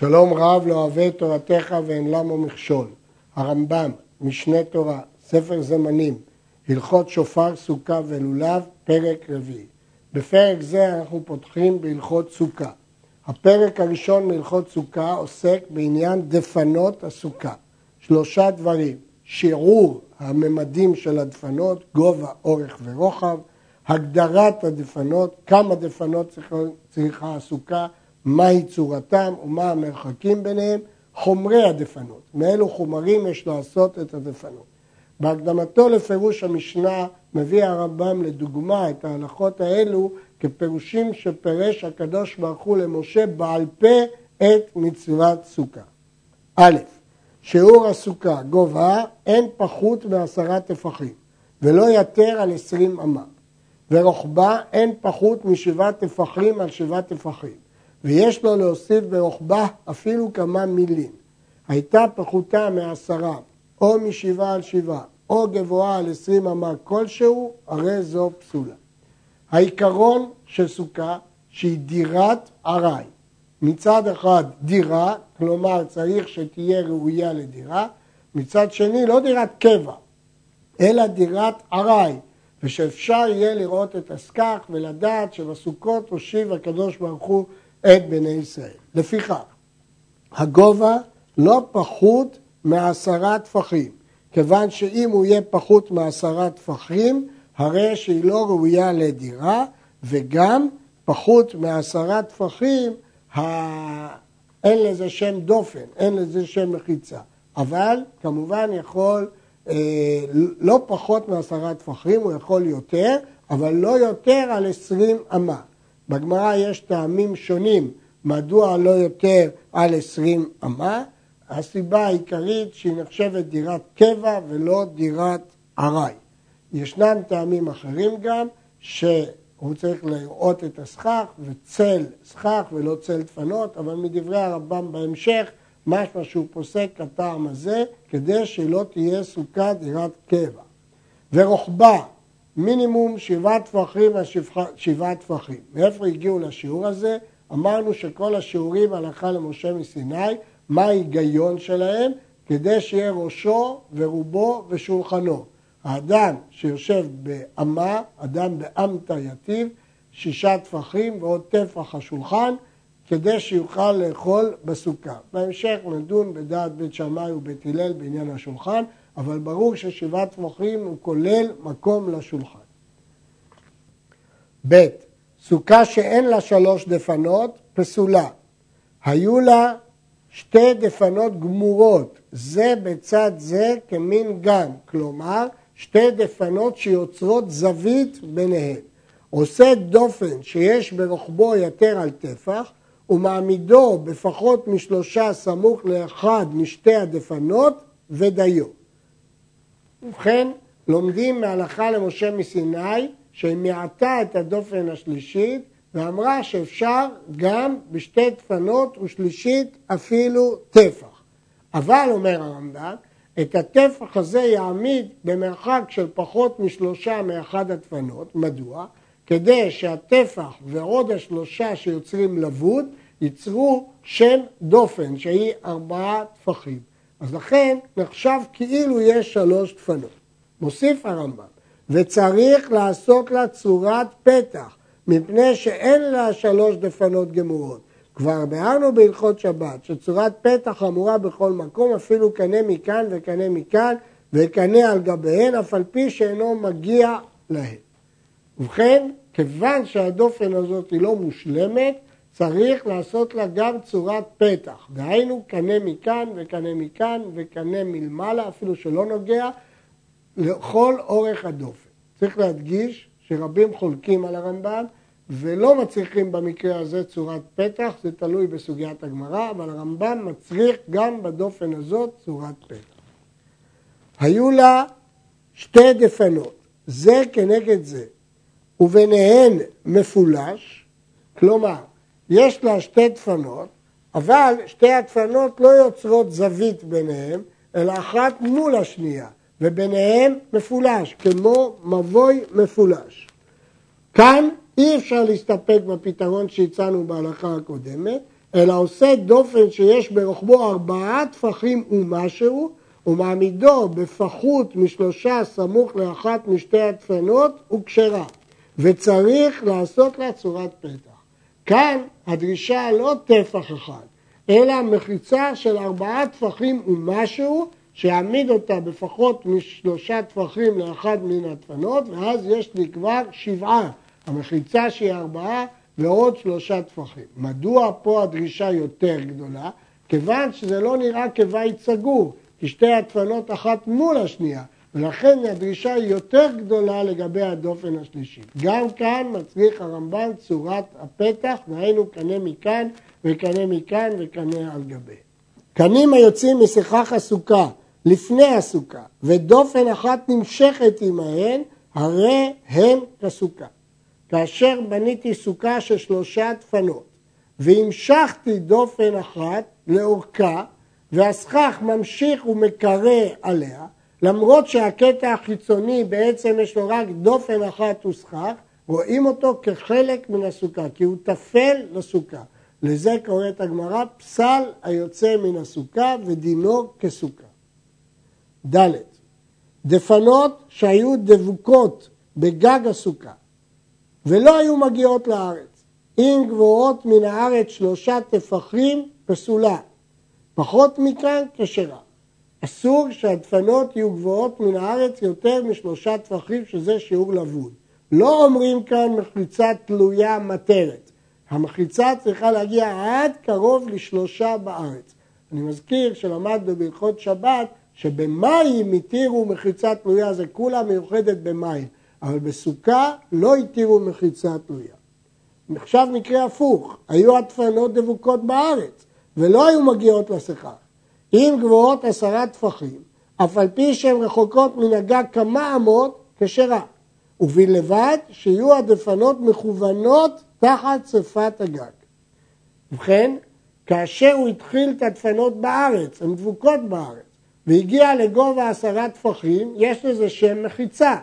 שלום רב לא אוהב את תורתך ואין למו מכשול. הרמב"ם, משנה תורה, ספר זמנים, הלכות שופר, סוכה ולולב, פרק רביעי. בפרק זה אנחנו פותחים בהלכות סוכה. הפרק הראשון מהלכות סוכה עוסק בעניין דפנות הסוכה. שלושה דברים, שיעור הממדים של הדפנות, גובה, אורך ורוחב, הגדרת הדפנות, כמה דפנות צריכה, צריכה הסוכה, מהי צורתם ומה המרחקים ביניהם, חומרי הדפנות, מאילו חומרים יש לעשות את הדפנות. בהקדמתו לפירוש המשנה מביא הרמב"ם לדוגמה את ההלכות האלו כפירושים שפירש הקדוש ברוך הוא למשה בעל פה את מצוות סוכה. א', שיעור הסוכה, גובה, אין פחות מעשרה טפחים, ולא יתר על עשרים אמה, ורוחבה אין פחות משבעה טפחים על שבעה טפחים, ויש לו להוסיף ברוחבה אפילו כמה מילים. הייתה פחותה מעשרה, או משבעה על שבעה, או גבוהה על עשרים אמה כלשהו, הרי זו פסולה. העיקרון של סוכה שהיא דירת ארעי. מצד אחד דירה, כלומר צריך שתהיה ראויה לדירה, מצד שני לא דירת קבע, אלא דירת ארעי, ושאפשר יהיה לראות את הסכך ולדעת שבסוכות הושיב הקדוש ברוך הוא את בני ישראל. לפיכך, הגובה לא פחות מעשרה טפחים, כיוון שאם הוא יהיה פחות מעשרה טפחים, הרי שהיא לא ראויה לדירה, וגם פחות מעשרה טפחים, אין לזה שם דופן, אין לזה שם מחיצה. אבל כמובן יכול אה, לא פחות מעשרה טפחים, הוא יכול יותר, אבל לא יותר על עשרים אמה. בגמרא יש טעמים שונים מדוע לא יותר על עשרים אמה. הסיבה העיקרית שהיא נחשבת דירת קבע ולא דירת ארעי. ישנם טעמים אחרים גם, שהוא צריך לראות את הסכך וצל סכך ולא צל דפנות, אבל מדברי הרמב"ם בהמשך, משמע שהוא פוסק הטעם הזה, כדי שלא תהיה סוכה דירת קבע. ורוחבה, מינימום שבעה טפחים על שבעה טפחים. מאיפה הגיעו לשיעור הזה? אמרנו שכל השיעורים הלכה למשה מסיני, מה ההיגיון שלהם? כדי שיהיה ראשו ורובו ושולחנו. האדם שיושב באמה, אדם באמתא יתיב, שישה טפחים ועוד טפח השולחן, כדי שיוכל לאכול בסוכה. בהמשך נדון בדעת בית שמאי ובית הלל בעניין השולחן, אבל ברור ששבעת טפחים הוא כולל מקום לשולחן. ב. סוכה שאין לה שלוש דפנות, פסולה. היו לה שתי דפנות גמורות, זה בצד זה כמין גן, כלומר שתי דפנות שיוצרות זווית ביניהן. עושה דופן שיש ברוחבו יתר על טפח ומעמידו בפחות משלושה סמוך לאחד משתי הדפנות ודיו. ובכן, לומדים מהלכה למשה מסיני שהיא מיעטה את הדופן השלישית ואמרה שאפשר גם בשתי דפנות ושלישית אפילו טפח. אבל, אומר הרמב"ם, את הטפח הזה יעמיד במרחק של פחות משלושה מאחד הדפנות. מדוע? כדי שהטפח ועוד השלושה שיוצרים לבוד ייצרו שם דופן שהיא ארבעה טפחים. אז לכן נחשב כאילו יש שלוש דפנות. מוסיף הרמב"ם, וצריך לעשות לה צורת פתח, מפני שאין לה שלוש דפנות גמורות. כבר ביארנו בהלכות שבת שצורת פתח אמורה בכל מקום, אפילו קנה מכאן וקנה מכאן וקנה על גביהן, אף על פי שאינו מגיע להן. ובכן, כיוון שהדופן הזאת היא לא מושלמת, צריך לעשות לה גם צורת פתח. דהיינו, קנה מכאן וקנה מכאן וקנה מלמעלה, אפילו שלא נוגע, לכל אורך הדופן. צריך להדגיש שרבים חולקים על הרמב"ם ולא מצריכים במקרה הזה צורת פתח, זה תלוי בסוגיית הגמרא, אבל הרמב"ם מצריך גם בדופן הזאת צורת פתח. היו לה שתי דפנות, זה כנגד זה, וביניהן מפולש, כלומר, יש לה שתי דפנות, אבל שתי הדפנות לא יוצרות זווית ביניהן, אלא אחת מול השנייה, וביניהן מפולש, כמו מבוי מפולש. כאן אי אפשר להסתפק בפתרון שהצענו בהלכה הקודמת, אלא עושה דופן שיש ברוחבו ארבעה טפחים ומשהו, ומעמידו בפחות משלושה סמוך לאחת משתי הדפנות, הוא כשרה. וצריך לעשות לה צורת פתח. כאן הדרישה לא טפח אחד, אלא מחיצה של ארבעה טפחים ומשהו, שיעמיד אותה בפחות משלושה טפחים לאחד מן הדפנות, ואז יש לי כבר שבעה. המחיצה שהיא ארבעה ועוד שלושה טפחים. מדוע פה הדרישה יותר גדולה? כיוון שזה לא נראה כבית סגור, כי שתי הדפנות אחת מול השנייה, ולכן הדרישה היא יותר גדולה לגבי הדופן השלישי. גם כאן מצריך הרמב"ן צורת הפתח, והיינו קנה מכאן וקנה מכאן וקנה על גבי. קנים היוצאים משיחך הסוכה לפני הסוכה, ודופן אחת נמשכת עמהן, הרי הן כסוכה. כאשר בניתי סוכה של שלושה דפנות, והמשכתי דופן אחת לאורכה, והסכך ממשיך ומקרה עליה, למרות שהקטע החיצוני בעצם יש לו רק דופן אחת וסכך, רואים אותו כחלק מן הסוכה, כי הוא טפל לסוכה. לזה קוראת הגמרא פסל היוצא מן הסוכה ודינו כסוכה. ד' דפנות שהיו דבוקות בגג הסוכה ולא היו מגיעות לארץ, אם גבוהות מן הארץ שלושה טפחים פסולה, פחות מכאן כשרה. אסור שהדפנות יהיו גבוהות מן הארץ יותר משלושה טפחים, שזה שיעור לבוד. לא אומרים כאן מחיצה תלויה מטרת. המחיצה צריכה להגיע עד קרוב לשלושה בארץ. אני מזכיר שלמדנו בהלכות שבת שבמים התירו מחיצה תלויה, זה כולה מיוחדת במים, אבל בסוכה לא התירו מחיצה תלויה. עכשיו מקרה הפוך, היו הדפנות דבוקות בארץ ולא היו מגיעות לשיחה. אם גבוהות עשרה טפחים, אף על פי שהן רחוקות מן הגג כמה אמות, כשרה. ובלבד שיהיו הדפנות מכוונות תחת שפת הגג. ובכן, כאשר הוא התחיל את הדפנות בארץ, הן דבוקות בארץ, והגיע לגובה עשרה טפחים, יש לזה שם מחיצה.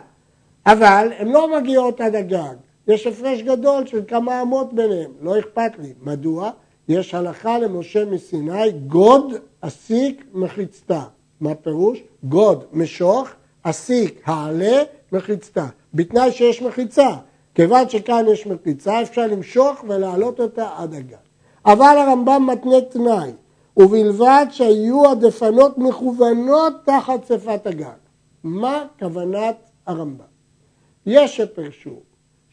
אבל הן לא מגיעות עד הגג. יש הפרש גדול של כמה אמות ביניהם, לא אכפת לי. מדוע? יש הלכה למשה מסיני, גוד אסיק מחיצתה. מה פירוש? גוד משוך, אסיק העלה, מחיצתה. בתנאי שיש מחיצה. כיוון שכאן יש מחיצה, אפשר למשוך ולהעלות אותה עד הגג. אבל הרמב"ם מתנה תנאי, ובלבד שהיו הדפנות מכוונות תחת שפת הגג. מה כוונת הרמב"ם? יש שפרשו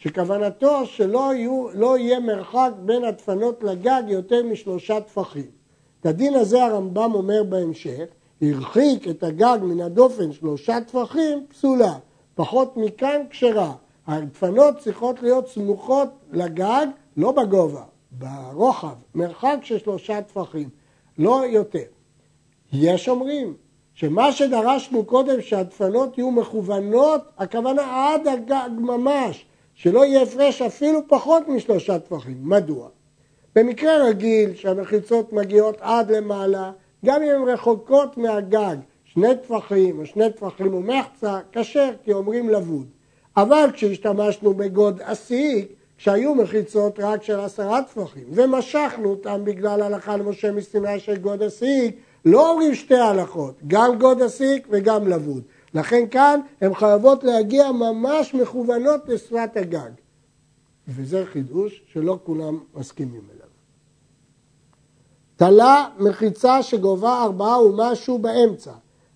שכוונתו שלא יהיו, לא יהיה מרחק בין הדפנות לגג יותר משלושה טפחים. את הדין הזה הרמב"ם אומר בהמשך, הרחיק את הגג מן הדופן שלושה טפחים, פסולה. פחות מכאן כשרה. הדפנות צריכות להיות סמוכות לגג, לא בגובה, ברוחב, מרחק של שלושה טפחים, לא יותר. יש אומרים שמה שדרשנו קודם שהדפנות יהיו מכוונות, הכוונה עד הגג ממש, שלא יהיה הפרש אפילו פחות משלושה טפחים. מדוע? במקרה רגיל שהמחיצות מגיעות עד למעלה, גם אם הן רחוקות מהגג, שני טפחים או שני טפחים ומחצה, כשר כי אומרים לבוד. אבל כשהשתמשנו בגוד אסיק, כשהיו מחיצות רק של עשרה טפחים, ומשכנו אותם בגלל הלכה למשה מסיני של גוד אסיק, לא אומרים שתי הלכות, גם גוד אסיק וגם לבוד. לכן כאן הן חייבות להגיע ממש מכוונות לשפת הגג. וזה חידוש שלא כולם מסכימים אליו. תלה מחיצה שגובה ארבעה ומשהו באמצע,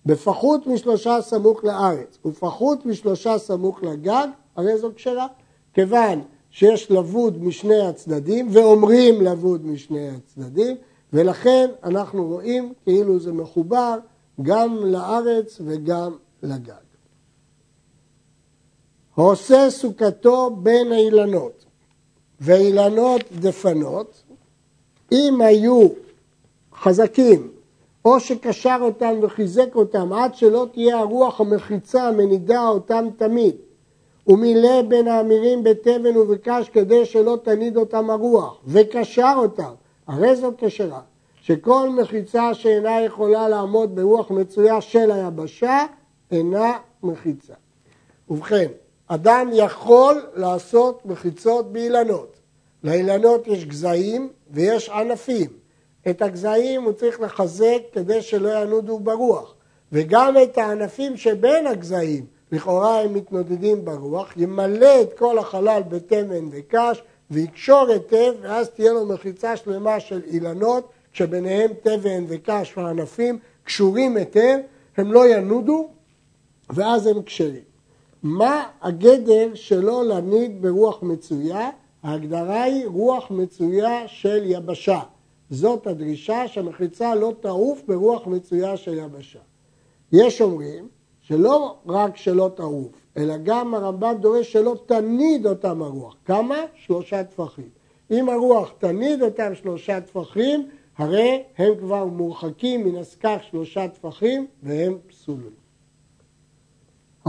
בפחות משלושה סמוך לארץ ופחות משלושה סמוך לגג, הרי זו כשרה. כיוון שיש לבוד משני הצדדים ואומרים לבוד משני הצדדים, ולכן אנחנו רואים כאילו זה מחובר גם לארץ וגם לגג. העושה סוכתו בין האילנות, ואילנות דפנות, אם היו חזקים, או שקשר אותם וחיזק אותם עד שלא תהיה הרוח המחיצה המנידה אותם תמיד, ומילא בין האמירים בתבן ובקש כדי שלא תניד אותם הרוח, וקשר אותם, הרי זאת כשרה, שכל מחיצה שאינה יכולה לעמוד ברוח מצויה של היבשה, אינה מחיצה. ובכן, אדם יכול לעשות מחיצות באילנות, לאילנות יש גזעים ויש ענפים. את הגזעים הוא צריך לחזק כדי שלא ינודו ברוח, וגם את הענפים שבין הגזעים, לכאורה הם מתנודדים ברוח, ימלא את כל החלל בתמן וקש ויקשור היטב, ואז תהיה לו מחיצה שלמה של אילנות, שביניהם תבן וקש וענפים קשורים היטב, הם לא ינודו, ואז הם כשרים. מה הגדר שלא להניד ברוח מצויה? ההגדרה היא רוח מצויה של יבשה. זאת הדרישה שהמחיצה לא תעוף ברוח מצויה של יבשה. יש אומרים שלא רק שלא תעוף, אלא גם הרמב"ם דורש שלא תניד אותם הרוח. כמה? שלושה טפחים. אם הרוח תניד אותם שלושה טפחים, הרי הם כבר מורחקים מן הסכך שלושה טפחים והם פסולים.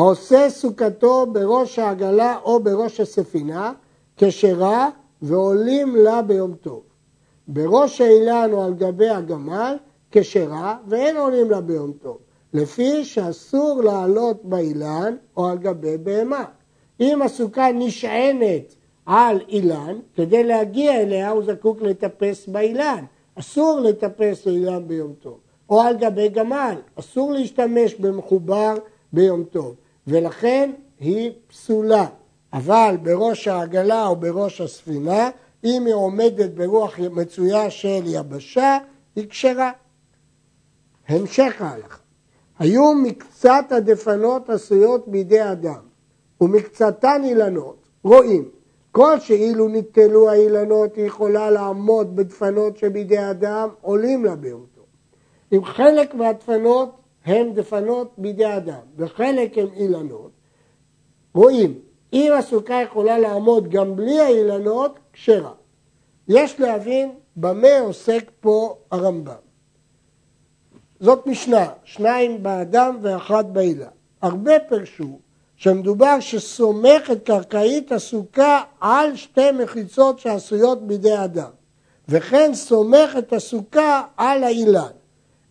העושה סוכתו בראש העגלה או בראש הספינה, כשרה ועולים לה ביום טוב. בראש האילן או על גבי הגמל, כשרה ואין עולים לה ביום טוב. לפי שאסור לעלות באילן או על גבי בהמה. אם הסוכה נשענת על אילן, כדי להגיע אליה הוא זקוק לטפס באילן. אסור לטפס באילן ביום טוב. או על גבי גמל, אסור להשתמש במחובר ביום טוב. ולכן היא פסולה. אבל בראש העגלה או בראש הספינה, אם היא עומדת ברוח מצויה של יבשה, היא כשרה. המשך ההלכה. היו מקצת הדפנות עשויות בידי אדם, ומקצתן אילנות, רואים, כל שאילו ניטלו האילנות היא יכולה לעמוד בדפנות שבידי אדם, עולים לה באותו. אם חלק מהדפנות הם דפנות בידי אדם, וחלק הם אילנות, רואים, אם הסוכה יכולה לעמוד גם בלי האילנות, כשרה. יש להבין במה עוסק פה הרמב"ם. זאת משנה, שניים באדם ואחת באילה. הרבה פרשו שמדובר שסומך את קרקעית הסוכה על שתי מחיצות שעשויות בידי אדם, וכן סומך את הסוכה על האילן.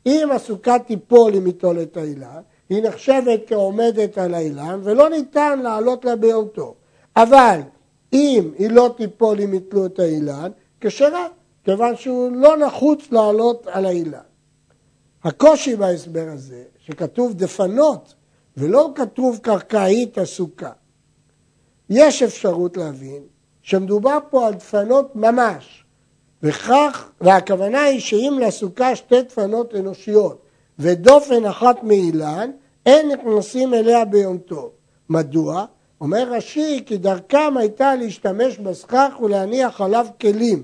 אם הסוכה תיפול אם ייטול את האילן, היא נחשבת כעומדת על האילן ולא ניתן לעלות לה טוב. אבל אם היא לא תיפול אם יתלו את האילן, כשרה, כיוון שהוא לא נחוץ לעלות על האילן. הקושי בהסבר הזה, שכתוב דפנות ולא כתוב קרקעית הסוכה. יש אפשרות להבין שמדובר פה על דפנות ממש, וכך, והכוונה היא שאם לסוכה שתי דפנות אנושיות ודופן אחת מאילן, אין נכנסים אליה ביום טוב. מדוע? אומר רש"י כי דרכם הייתה להשתמש בסכך ולהניח עליו כלים,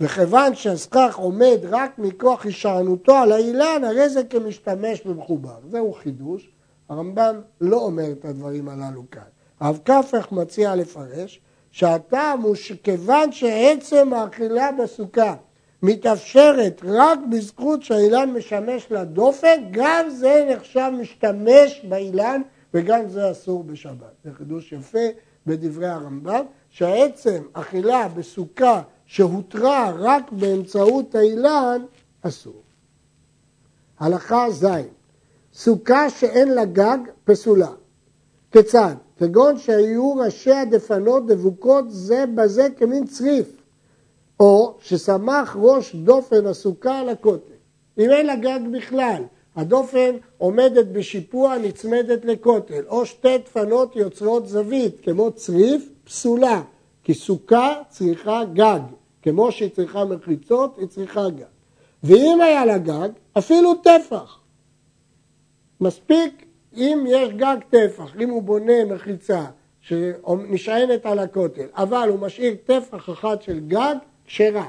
וכיוון שהסכך עומד רק מכוח הישענותו על האילן, הרי זה כמשתמש במחובר. זהו חידוש, הרמב"ם לא אומר את הדברים הללו כאן. הרב כפך מציע לפרש שהטעם הוא שכיוון שעצם האכילה בסוכה מתאפשרת רק בזכות שהאילן משמש לדופן, גם זה נחשב משתמש באילן וגם זה אסור בשבת. זה חידוש יפה בדברי הרמב"ם, שהעצם אכילה בסוכה שהותרה רק באמצעות האילן, אסור. הלכה ז' סוכה שאין לה גג, פסולה. כיצד? כגון שהיו ראשי הדפנות דבוקות זה בזה כמין צריף, או שסמך ראש דופן הסוכה על הכותל. אם אין לה גג בכלל, הדופן עומדת בשיפוע נצמדת לכותל, או שתי דפנות יוצרות זווית, כמו צריף, פסולה, כי סוכה צריכה גג. כמו שהיא צריכה מחיצות, היא צריכה גג. ואם היה לה גג, אפילו טפח. מספיק אם יש גג טפח, אם הוא בונה מחיצה שנשענת על הכותל, אבל הוא משאיר טפח אחד של גג, כשרה.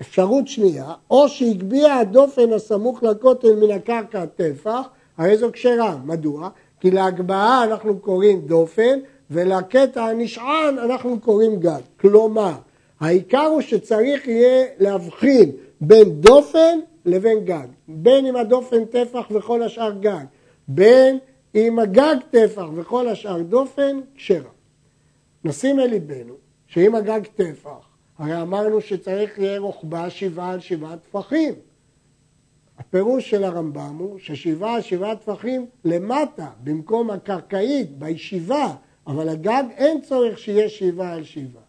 אפשרות שנייה, או שהגביה הדופן הסמוך לכותל מן הקרקע טפח, הרי זו כשרה. מדוע? כי להגבהה אנחנו קוראים דופן, ולקטע הנשען אנחנו קוראים גג. כלומר, העיקר הוא שצריך יהיה להבחין בין דופן לבין גג. בין אם הדופן טפח וכל השאר גג, בין אם הגג טפח וכל השאר דופן, כשרה. נשים אל ליבנו שאם הגג טפח, הרי אמרנו שצריך יהיה רוחבה שבעה על שבעה טפחים. הפירוש של הרמב"ם הוא ששבעה על שבעה טפחים למטה, במקום הקרקעית, בישיבה, אבל הגג אין צורך שיהיה שבעה על שבעה.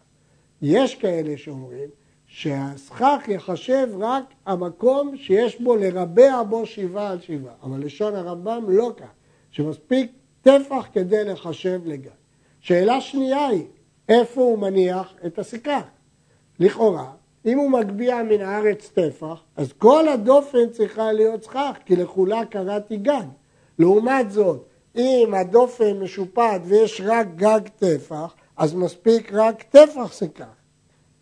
יש כאלה שאומרים שהסכך יחשב רק המקום שיש בו לרבע בו שבעה על שבעה, אבל לשון הרמב"ם לא כך, שמספיק טפח כדי לחשב לגן. שאלה שנייה היא, איפה הוא מניח את הסיכה? לכאורה, אם הוא מגביה מן הארץ טפח, אז כל הדופן צריכה להיות סכך, כי לכולה קראתי גג. לעומת זאת, אם הדופן משופט ויש רק גג טפח, אז מספיק רק טפח סיכה.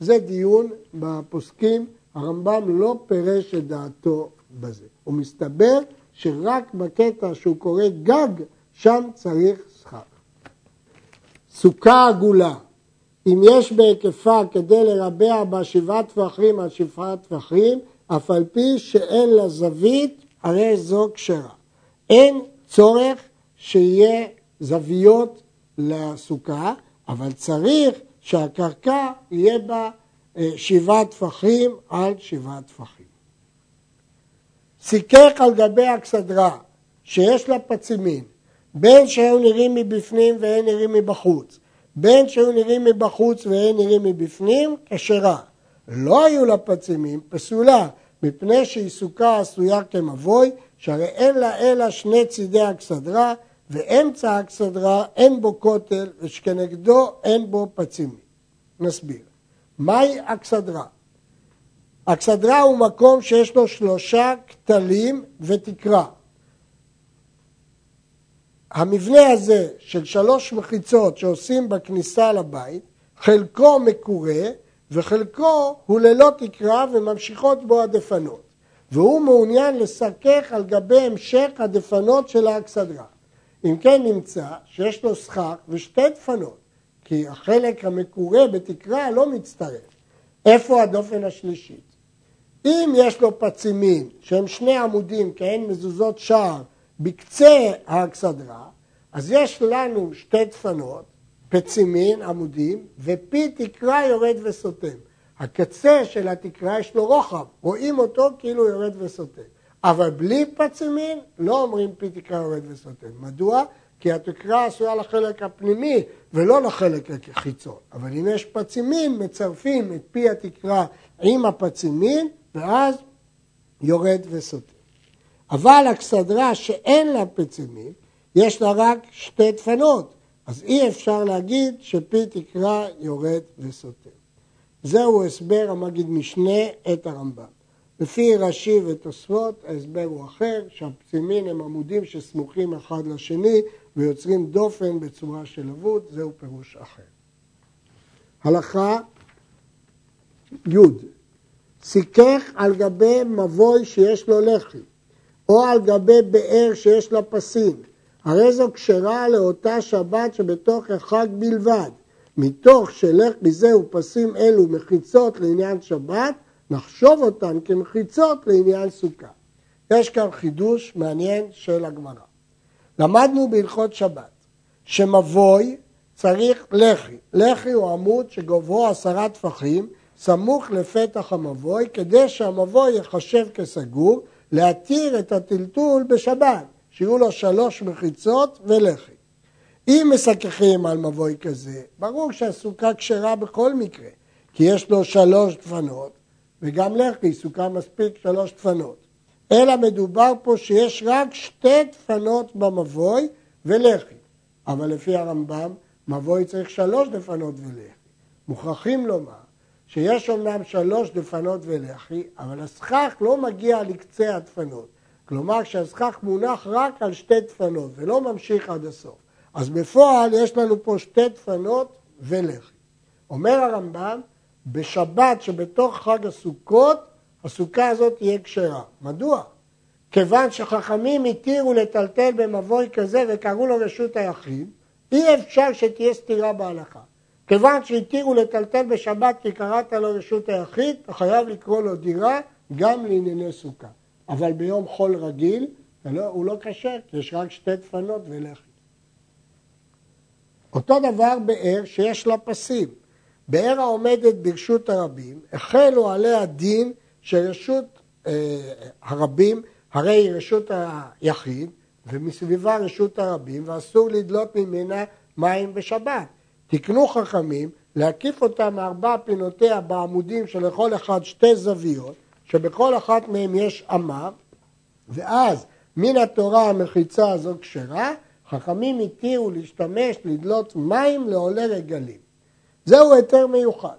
זה דיון בפוסקים, הרמב"ם לא פירש את דעתו בזה. הוא מסתבר שרק בקטע שהוא קורא גג, שם צריך שכר. סוכה עגולה, אם יש בהיקפה כדי לרבע בה שבעה טפחים על שבעה טפחים, אף על פי שאין לה זווית, הרי זו כשרה. אין צורך שיהיה זוויות לסוכה, אבל צריך שהקרקע יהיה בה אה, שבעה טפחים על שבעה טפחים. סיכך על גבי אכסדרה שיש לה פצימין, בין שהיו נראים מבפנים והן נראים מבחוץ, בין שהיו נראים מבחוץ והן נראים מבפנים, כשרה. לא היו לה פצימים, פסולה, מפני שהיא סוכה עשויה כמבוי, שהרי אין לה אלא שני צידי אכסדרה, ואמצע האכסדרה אין בו כותל, ושכנגדו אין בו פצימים. נסביר. מהי אכסדרה? אכסדרה הוא מקום שיש לו שלושה כתלים ותקרה. המבנה הזה של שלוש מחיצות שעושים בכניסה לבית, חלקו מקורה וחלקו הוא ללא תקרה וממשיכות בו הדפנות. והוא מעוניין לסכך על גבי המשך הדפנות של האכסדרה. אם כן נמצא שיש לו סכך ושתי דפנות, כי החלק המקורה בתקרה לא מצטרף. איפה הדופן השלישית? אם יש לו פצימין שהם שני עמודים כהן מזוזות שער בקצה האכסדרה, אז יש לנו שתי דפנות, פצימין, עמודים, ופי תקרה יורד וסותם. הקצה של התקרה יש לו רוחב, רואים אותו כאילו יורד וסותם. אבל בלי פצימין לא אומרים פי תקרה יורד וסותם. מדוע? כי התקרה עשויה לחלק הפנימי ולא לחלק החיצון. אבל אם יש פצימין, מצרפים את פי התקרה עם הפצימין, ואז יורד וסותם. אבל אכסדרה שאין לה פצימין, יש לה רק שתי דפנות, אז אי אפשר להגיד שפי תקרה יורד וסותם. זהו הסבר המגיד משנה את הרמב"ם. לפי רש"י ותוספות ההסבר הוא אחר, שהפצימין הם עמודים שסמוכים אחד לשני ויוצרים דופן בצורה של אבוד, זהו פירוש אחר. הלכה י' סיכך על גבי מבוי שיש לו לחי, או על גבי באר שיש לה פסים, הרי זו כשרה לאותה שבת שבתוך החג בלבד. מתוך שלך מזהו פסים אלו מחיצות לעניין שבת, נחשוב אותן כמחיצות לעניין סוכה. יש כאן חידוש מעניין של הגמרא. למדנו בהלכות שבת שמבוי צריך לחי. לחי הוא עמוד שגובהו עשרה טפחים סמוך לפתח המבוי כדי שהמבוי ייחשב כסגור להתיר את הטלטול בשבת. שיהיו לו שלוש מחיצות ולחי. אם מסככים על מבוי כזה, ברור שהסוכה כשרה בכל מקרה, כי יש לו שלוש דפנות, וגם לחי, סוכה מספיק שלוש דפנות. אלא מדובר פה שיש רק שתי דפנות במבוי ולחי. אבל לפי הרמב"ם, מבוי צריך שלוש דפנות ולחי. מוכרחים לומר שיש אומנם שלוש דפנות ולחי, אבל הסכך לא מגיע לקצה הדפנות. כלומר שהסכך מונח רק על שתי דפנות ולא ממשיך עד הסוף. אז בפועל יש לנו פה שתי דפנות ולחי. אומר הרמב"ם, בשבת שבתוך חג הסוכות, הסוכה הזאת תהיה כשרה. מדוע? כיוון שחכמים התירו לטלטל במבוי כזה וקראו לו רשות היחיד, אי אפשר שתהיה סתירה בהלכה. כיוון שהתירו לטלטל בשבת כי קראת לו רשות היחיד, אתה חייב לקרוא לו דירה גם לענייני סוכה. אבל ביום חול רגיל לא, הוא לא כשר, כי יש רק שתי דפנות ולחי. אותו דבר באר שיש לה פסים. באר העומדת ברשות הרבים, החלו עליה דין שרשות אה, הרבים, הרי היא רשות היחיד, ומסביבה רשות הרבים, ואסור לדלות ממנה מים בשבת. תקנו חכמים להקיף אותה מארבע פינותיה בעמודים שלכל אחד שתי זוויות, שבכל אחת מהן יש אמה, ואז מן התורה המחיצה הזו כשרה, חכמים התירו להשתמש, לדלות מים לעולי רגלים. זהו היתר מיוחד.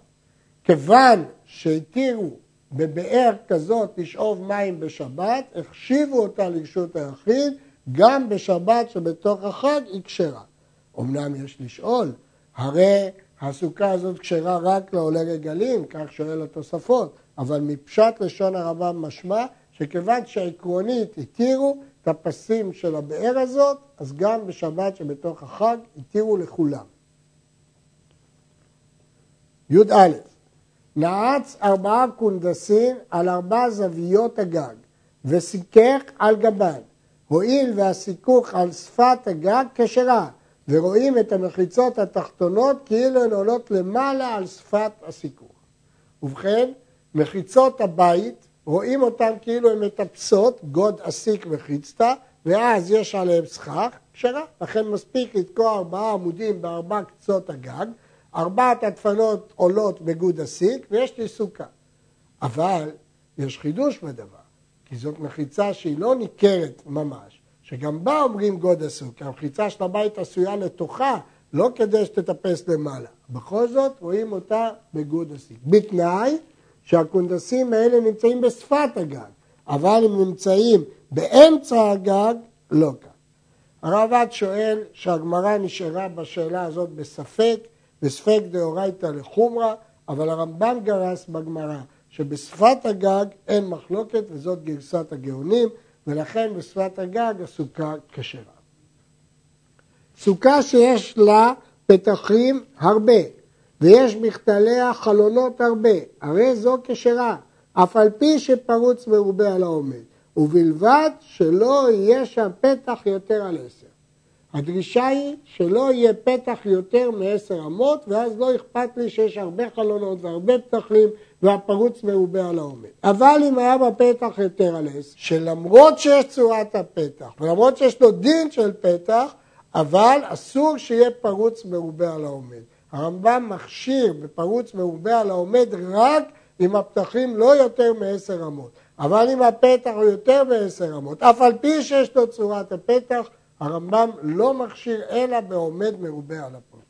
כיוון שהתירו בבאר כזאת לשאוב מים בשבת, החשיבו אותה לרשות היחיד, גם בשבת שבתוך החג היא כשרה. אמנם יש לשאול, הרי הסוכה הזאת כשרה רק לעולי רגלים, כך שואל התוספות, אבל מפשט לשון הרמב"ם משמע שכיוון שעקרונית התירו את הפסים של הבאר הזאת, אז גם בשבת שבתוך החג התירו לכולם. י"א נעץ ארבעה קונדסים על ארבע זוויות הגג וסיכך על גבן. הואיל והסיכוך על שפת הגג כשרה, ורואים את המחיצות התחתונות כאילו הן עולות למעלה על שפת הסיכוך. ובכן, מחיצות הבית, רואים אותן כאילו הן מטפסות, גוד אסיק וחיצתא, ואז יש עליהן סכך, כשרה. לכן מספיק לתקוע ארבעה עמודים בארבע קצות הגג, ארבעת הדפנות עולות בגוד הסיק ויש לי סוכה. אבל יש חידוש בדבר, כי זאת מחיצה שהיא לא ניכרת ממש, שגם בה אומרים גוד הסוכה, כי המחיצה של הבית עשויה לתוכה, לא כדי שתטפס למעלה. בכל זאת רואים אותה בגוד הסיק. בתנאי שהקונדסים האלה נמצאים בשפת הגג, אבל הם נמצאים באמצע הגג, לא כאן. הרב שואל שהגמרא נשארה בשאלה הזאת בספק, וספק דאורייתא לחומרא, אבל הרמב"ם גרס בגמרא שבשפת הגג אין מחלוקת וזאת גרסת הגאונים, ולכן בשפת הגג הסוכה כשרה. סוכה שיש לה פתחים הרבה, ויש בכתליה חלונות הרבה, הרי זו כשרה, אף על פי שפרוץ מרובה על העומד, ובלבד שלא יהיה שם פתח יותר על עשר. הדרישה היא שלא יהיה פתח יותר מעשר אמות, ואז לא אכפת לי שיש הרבה חלונות והרבה פתחים והפרוץ מרובה על העומד. אבל אם היה בפתח יותר על עשר, שלמרות שיש צורת הפתח, ולמרות שיש לו דין של פתח, אבל אסור שיהיה פרוץ מרובה על העומד. הרמב"ם מכשיר בפרוץ מרובה על העומד רק אם הפתחים לא יותר מעשר אמות. אבל אם הפתח הוא יותר מעשר אמות, אף על פי שיש לו צורת הפתח, הרמב"ם לא מכשיר אלא בעומד מרובה על הפרוץ.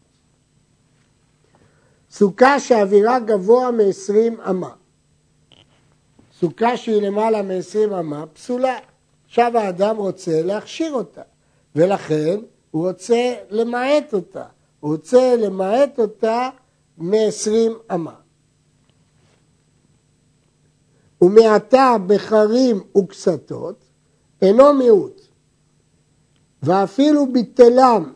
סוכה שאווירה גבוה מ-20 אמה. סוכה שהיא למעלה מ-20 אמה פסולה. עכשיו האדם רוצה להכשיר אותה, ולכן הוא רוצה למעט אותה. הוא רוצה למעט אותה מ-20 אמה. ומעתה בחרים וקסתות אינו מיעוט, ואפילו ביטלם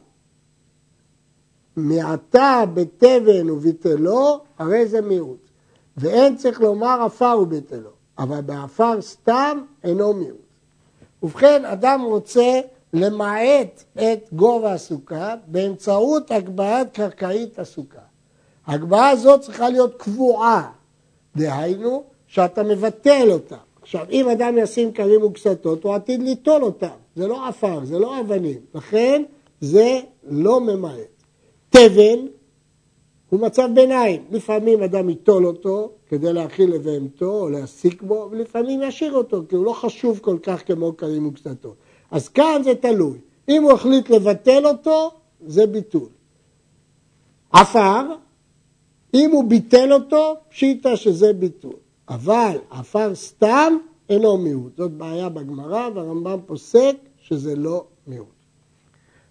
מעתה בתבן וביטלו, הרי זה מיעוט. ואין צריך לומר עפר וביטלו, אבל בעפר סתם אינו מיעוט. ובכן, אדם רוצה למעט את גובה הסוכה באמצעות הגבהת קרקעית הסוכה. ההגבהה הזאת צריכה להיות קבועה, דהיינו שאתה מבטל אותה. עכשיו, אם אדם ישים כרים וקסתות, הוא עתיד ליטול אותם. זה לא עפר, זה לא אבנים. לכן, זה לא ממעט. תבן הוא מצב ביניים. לפעמים אדם ייטול אותו כדי להאכיל לבהמתו או להסיק בו, ולפעמים ישאיר אותו, כי הוא לא חשוב כל כך כמו כרים וקסתות. אז כאן זה תלוי. אם הוא החליט לבטל אותו, זה ביטול. עפר, אם הוא ביטל אותו, פשיטה שזה ביטול. אבל עפר סתם אינו מיעוט. זאת בעיה בגמרא, והרמב"ם פוסק שזה לא מיעוט.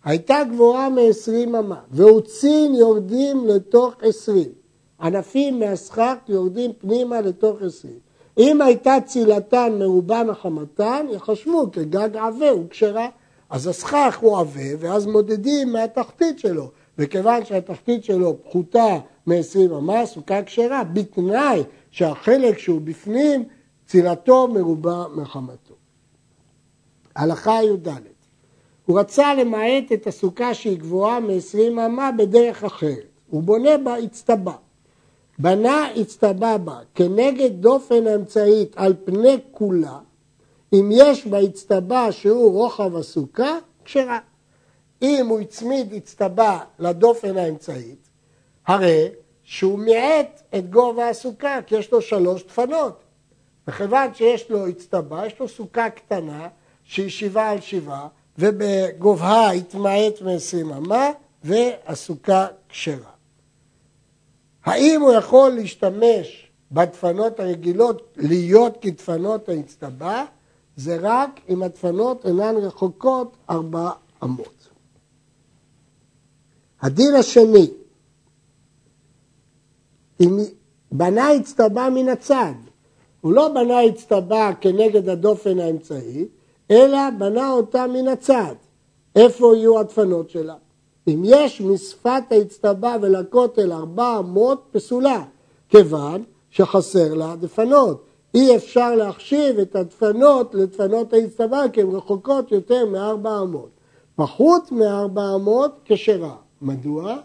הייתה גבוהה מ-20 אמה, והוצין יורדים לתוך 20. ענפים מהסכך יורדים פנימה לתוך 20. אם הייתה צילתן מרובה מחמתן, יחשבו כגג עבה וכשרה. אז הסכך הוא עבה, ואז מודדים מהתחתית שלו. וכיוון שהתחתית שלו פחותה מ-20 אמה, סוכה כשרה, בתנאי שהחלק שהוא בפנים, צילתו מרובה מחמתו. הלכה י"ד הוא רצה למעט את הסוכה שהיא גבוהה מ-20 אמה בדרך אחרת. הוא בונה בה אצטבה. בנה אצטבה בה כנגד דופן האמצעית על פני כולה, אם יש באצטבה שהוא רוחב הסוכה, כשרה. אם הוא הצמיד אצטבה לדופן האמצעית, הרי שהוא מיעט את גובה הסוכה, כי יש לו שלוש דפנות. וכיוון שיש לו אצטבה, יש לו סוכה קטנה שהיא שבעה על שבעה, ובגובהה התמעט מעשרים אמה, והסוכה כשרה. האם הוא יכול להשתמש בדפנות הרגילות להיות כדפנות האצטבה? זה רק אם הדפנות אינן רחוקות ארבע אמות. הדין השני, אם בנה אצטבה מן הצד, הוא לא בנה אצטבה כנגד הדופן האמצעי, אלא בנה אותה מן הצד. איפה יהיו הדפנות שלה? אם יש משפת האצטבה ולכותל ארבע אמות, פסולה, כיוון שחסר לה דפנות. אי אפשר להחשיב את הדפנות לדפנות האצטבה כי הן רחוקות יותר מארבע אמות. פחות מארבע אמות כשרה. מדוע?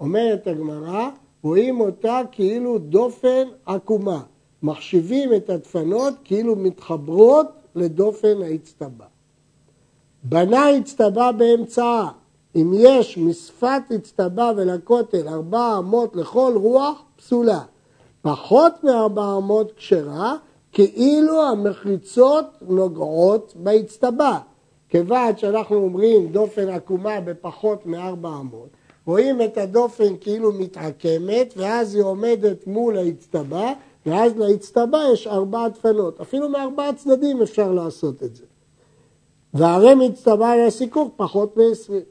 אומרת הגמרא, רואים אותה כאילו דופן עקומה. מחשיבים את הדפנות כאילו מתחברות לדופן האצטבה. בנה אצטבה באמצעה, אם יש משפת אצטבה ולכותל ארבע אמות לכל רוח, פסולה. פחות מארבע אמות כשרה, כאילו המחיצות נוגעות באצטבה. כיוון שאנחנו אומרים דופן עקומה בפחות מארבע אמות, רואים את הדופן כאילו מתעקמת, ואז היא עומדת מול האצטבה, ואז לאצטבה יש ארבע דפנות. אפילו מארבעה צדדים אפשר לעשות את זה. והרי מצטבה לסיכוך פחות מעשרים.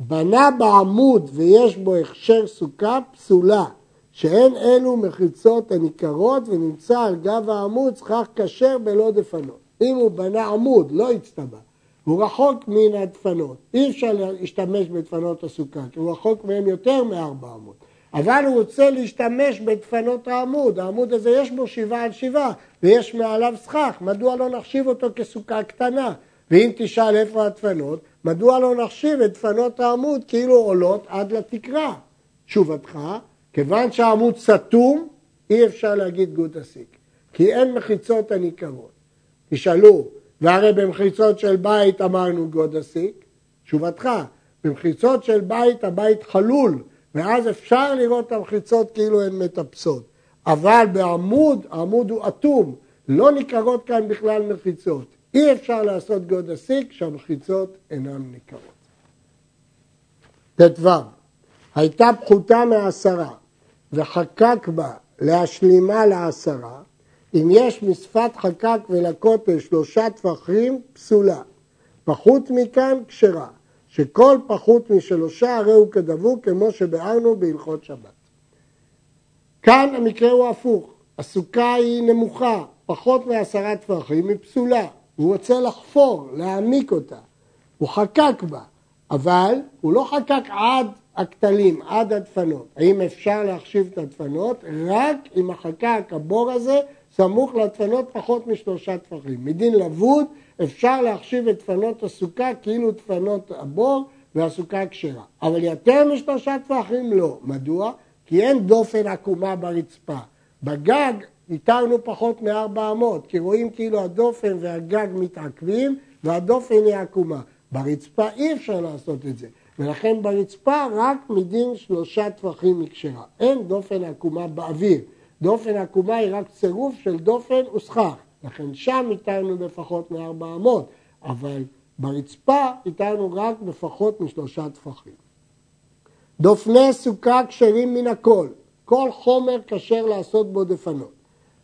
בנה בעמוד ויש בו הכשר סוכה פסולה, שאין אלו מחיצות הניכרות ונמצא על גב העמוד שכח כשר בלא דפנות. אם הוא בנה עמוד, לא הצטבה, הוא רחוק מן הדפנות, אי אפשר להשתמש בדפנות הסוכה, כי הוא רחוק מהם יותר מארבע עמוד. אבל הוא רוצה להשתמש בדפנות העמוד, העמוד הזה יש בו שבעה על שבעה ויש מעליו סכך, מדוע לא נחשיב אותו כסוכה קטנה? ואם תשאל איפה הדפנות, מדוע לא נחשיב את דפנות העמוד כאילו עולות עד לתקרה? תשובתך, כיוון שהעמוד סתום, אי אפשר להגיד גוד אסיק, כי אין מחיצות הניכרות. תשאלו, והרי במחיצות של בית אמרנו גוד אסיק? תשובתך, במחיצות של בית הבית חלול, ואז אפשר לראות את המחיצות כאילו הן מטפסות. אבל בעמוד, העמוד הוא אטום, לא ניכרות כאן בכלל מחיצות. אי אפשר לעשות גוד הסיק כשהמחיצות אינן ניכרות. ט"ו הייתה פחותה מעשרה וחקק בה להשלימה לעשרה, אם יש משפת חקק ולכותל שלושה טפחים, פסולה. פחות מכאן, כשרה. שכל פחות משלושה הרי הוא כדבוק כמו שביארנו בהלכות שבת. כאן המקרה הוא הפוך, הסוכה היא נמוכה, פחות מעשרה טפחים, היא פסולה. הוא רוצה לחפור, להעמיק אותה. הוא חקק בה, אבל הוא לא חקק עד הכתלים, עד הדפנות. האם אפשר להחשיב את הדפנות? רק אם החקק, הבור הזה, סמוך לדפנות פחות משלושה טפחים. מדין לבוד אפשר להחשיב את דפנות הסוכה כאילו דפנות הבור והסוכה כשרה. אבל יותר משלושה טפחים לא. מדוע? כי אין דופן עקומה ברצפה. בגג איתרנו פחות מארבע אמות, כי רואים כאילו הדופן והגג מתעכבים והדופן היא עקומה. ברצפה אי אפשר לעשות את זה, ולכן ברצפה רק מדין שלושה טפחים מקשרה. אין דופן עקומה באוויר. דופן עקומה היא רק צירוף של דופן וסכך. לכן שם איתרנו בפחות מארבע אמות, אבל ברצפה איתרנו רק בפחות משלושה טפחים. דופני סוכה כשרים מן הכל, כל חומר כשר לעשות בו דפנות.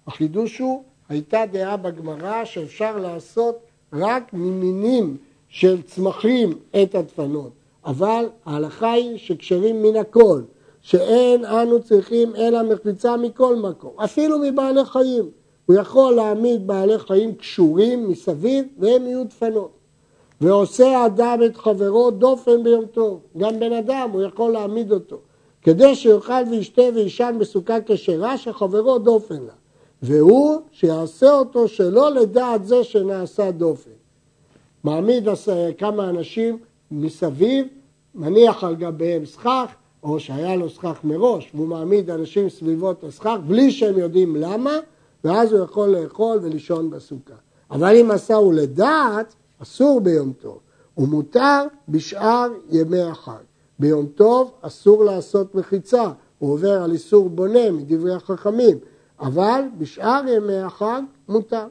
החידוש הוא, הייתה דעה בגמרא שאפשר לעשות רק ממינים של צמחים את הדפנות, אבל ההלכה היא שכשרים מן הכל, שאין אנו צריכים אלא מחיצה מכל מקום, אפילו מבעלי חיים. הוא יכול להעמיד בעלי חיים קשורים מסביב והם יהיו דפנות. ועושה אדם את חברו דופן ביום טוב, גם בן אדם הוא יכול להעמיד אותו, כדי שיאכל וישתה וישן בסוכה כשרה שחברו דופן לה. והוא שיעשה אותו שלא לדעת זה שנעשה דופן. מעמיד כמה אנשים מסביב, מניח על גביהם סכך, או שהיה לו סכך מראש, והוא מעמיד אנשים סביבות הסכך בלי שהם יודעים למה, ואז הוא יכול לאכול ולישון בסוכה. אבל אם עשהו לדעת, אסור ביום טוב, ומותר בשאר ימי החג. ביום טוב אסור לעשות מחיצה, הוא עובר על איסור בונה מדברי החכמים, אבל בשאר ימי החג מותר.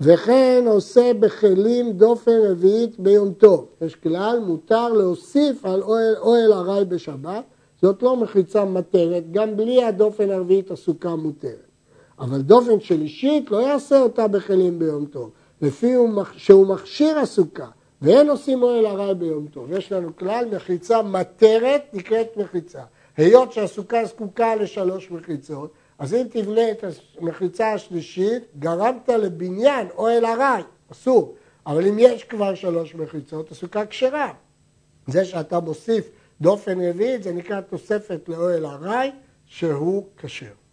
וכן עושה בכלים דופן רביעית ביום טוב. יש כלל, מותר להוסיף על אוהל, אוהל ארעי בשבת, זאת לא מחיצה מטרת, גם בלי הדופן הרביעית הסוכה מותרת. אבל דופן שלישית לא יעשה אותה בכלים ביום טוב, לפי שהוא מכשיר הסוכה, ואין עושים אוהל ארעי ביום טוב. יש לנו כלל, מחיצה מטרת נקראת מחיצה. היות שהסוכה זקוקה לשלוש מחיצות, אז אם תבנה את המחיצה השלישית, גרמת לבניין אוהל ארעי, אסור. אבל אם יש כבר שלוש מחיצות, הסוכה כשרה. זה שאתה מוסיף דופן רביעית, זה נקרא תוספת לאוהל ארעי, שהוא כשר.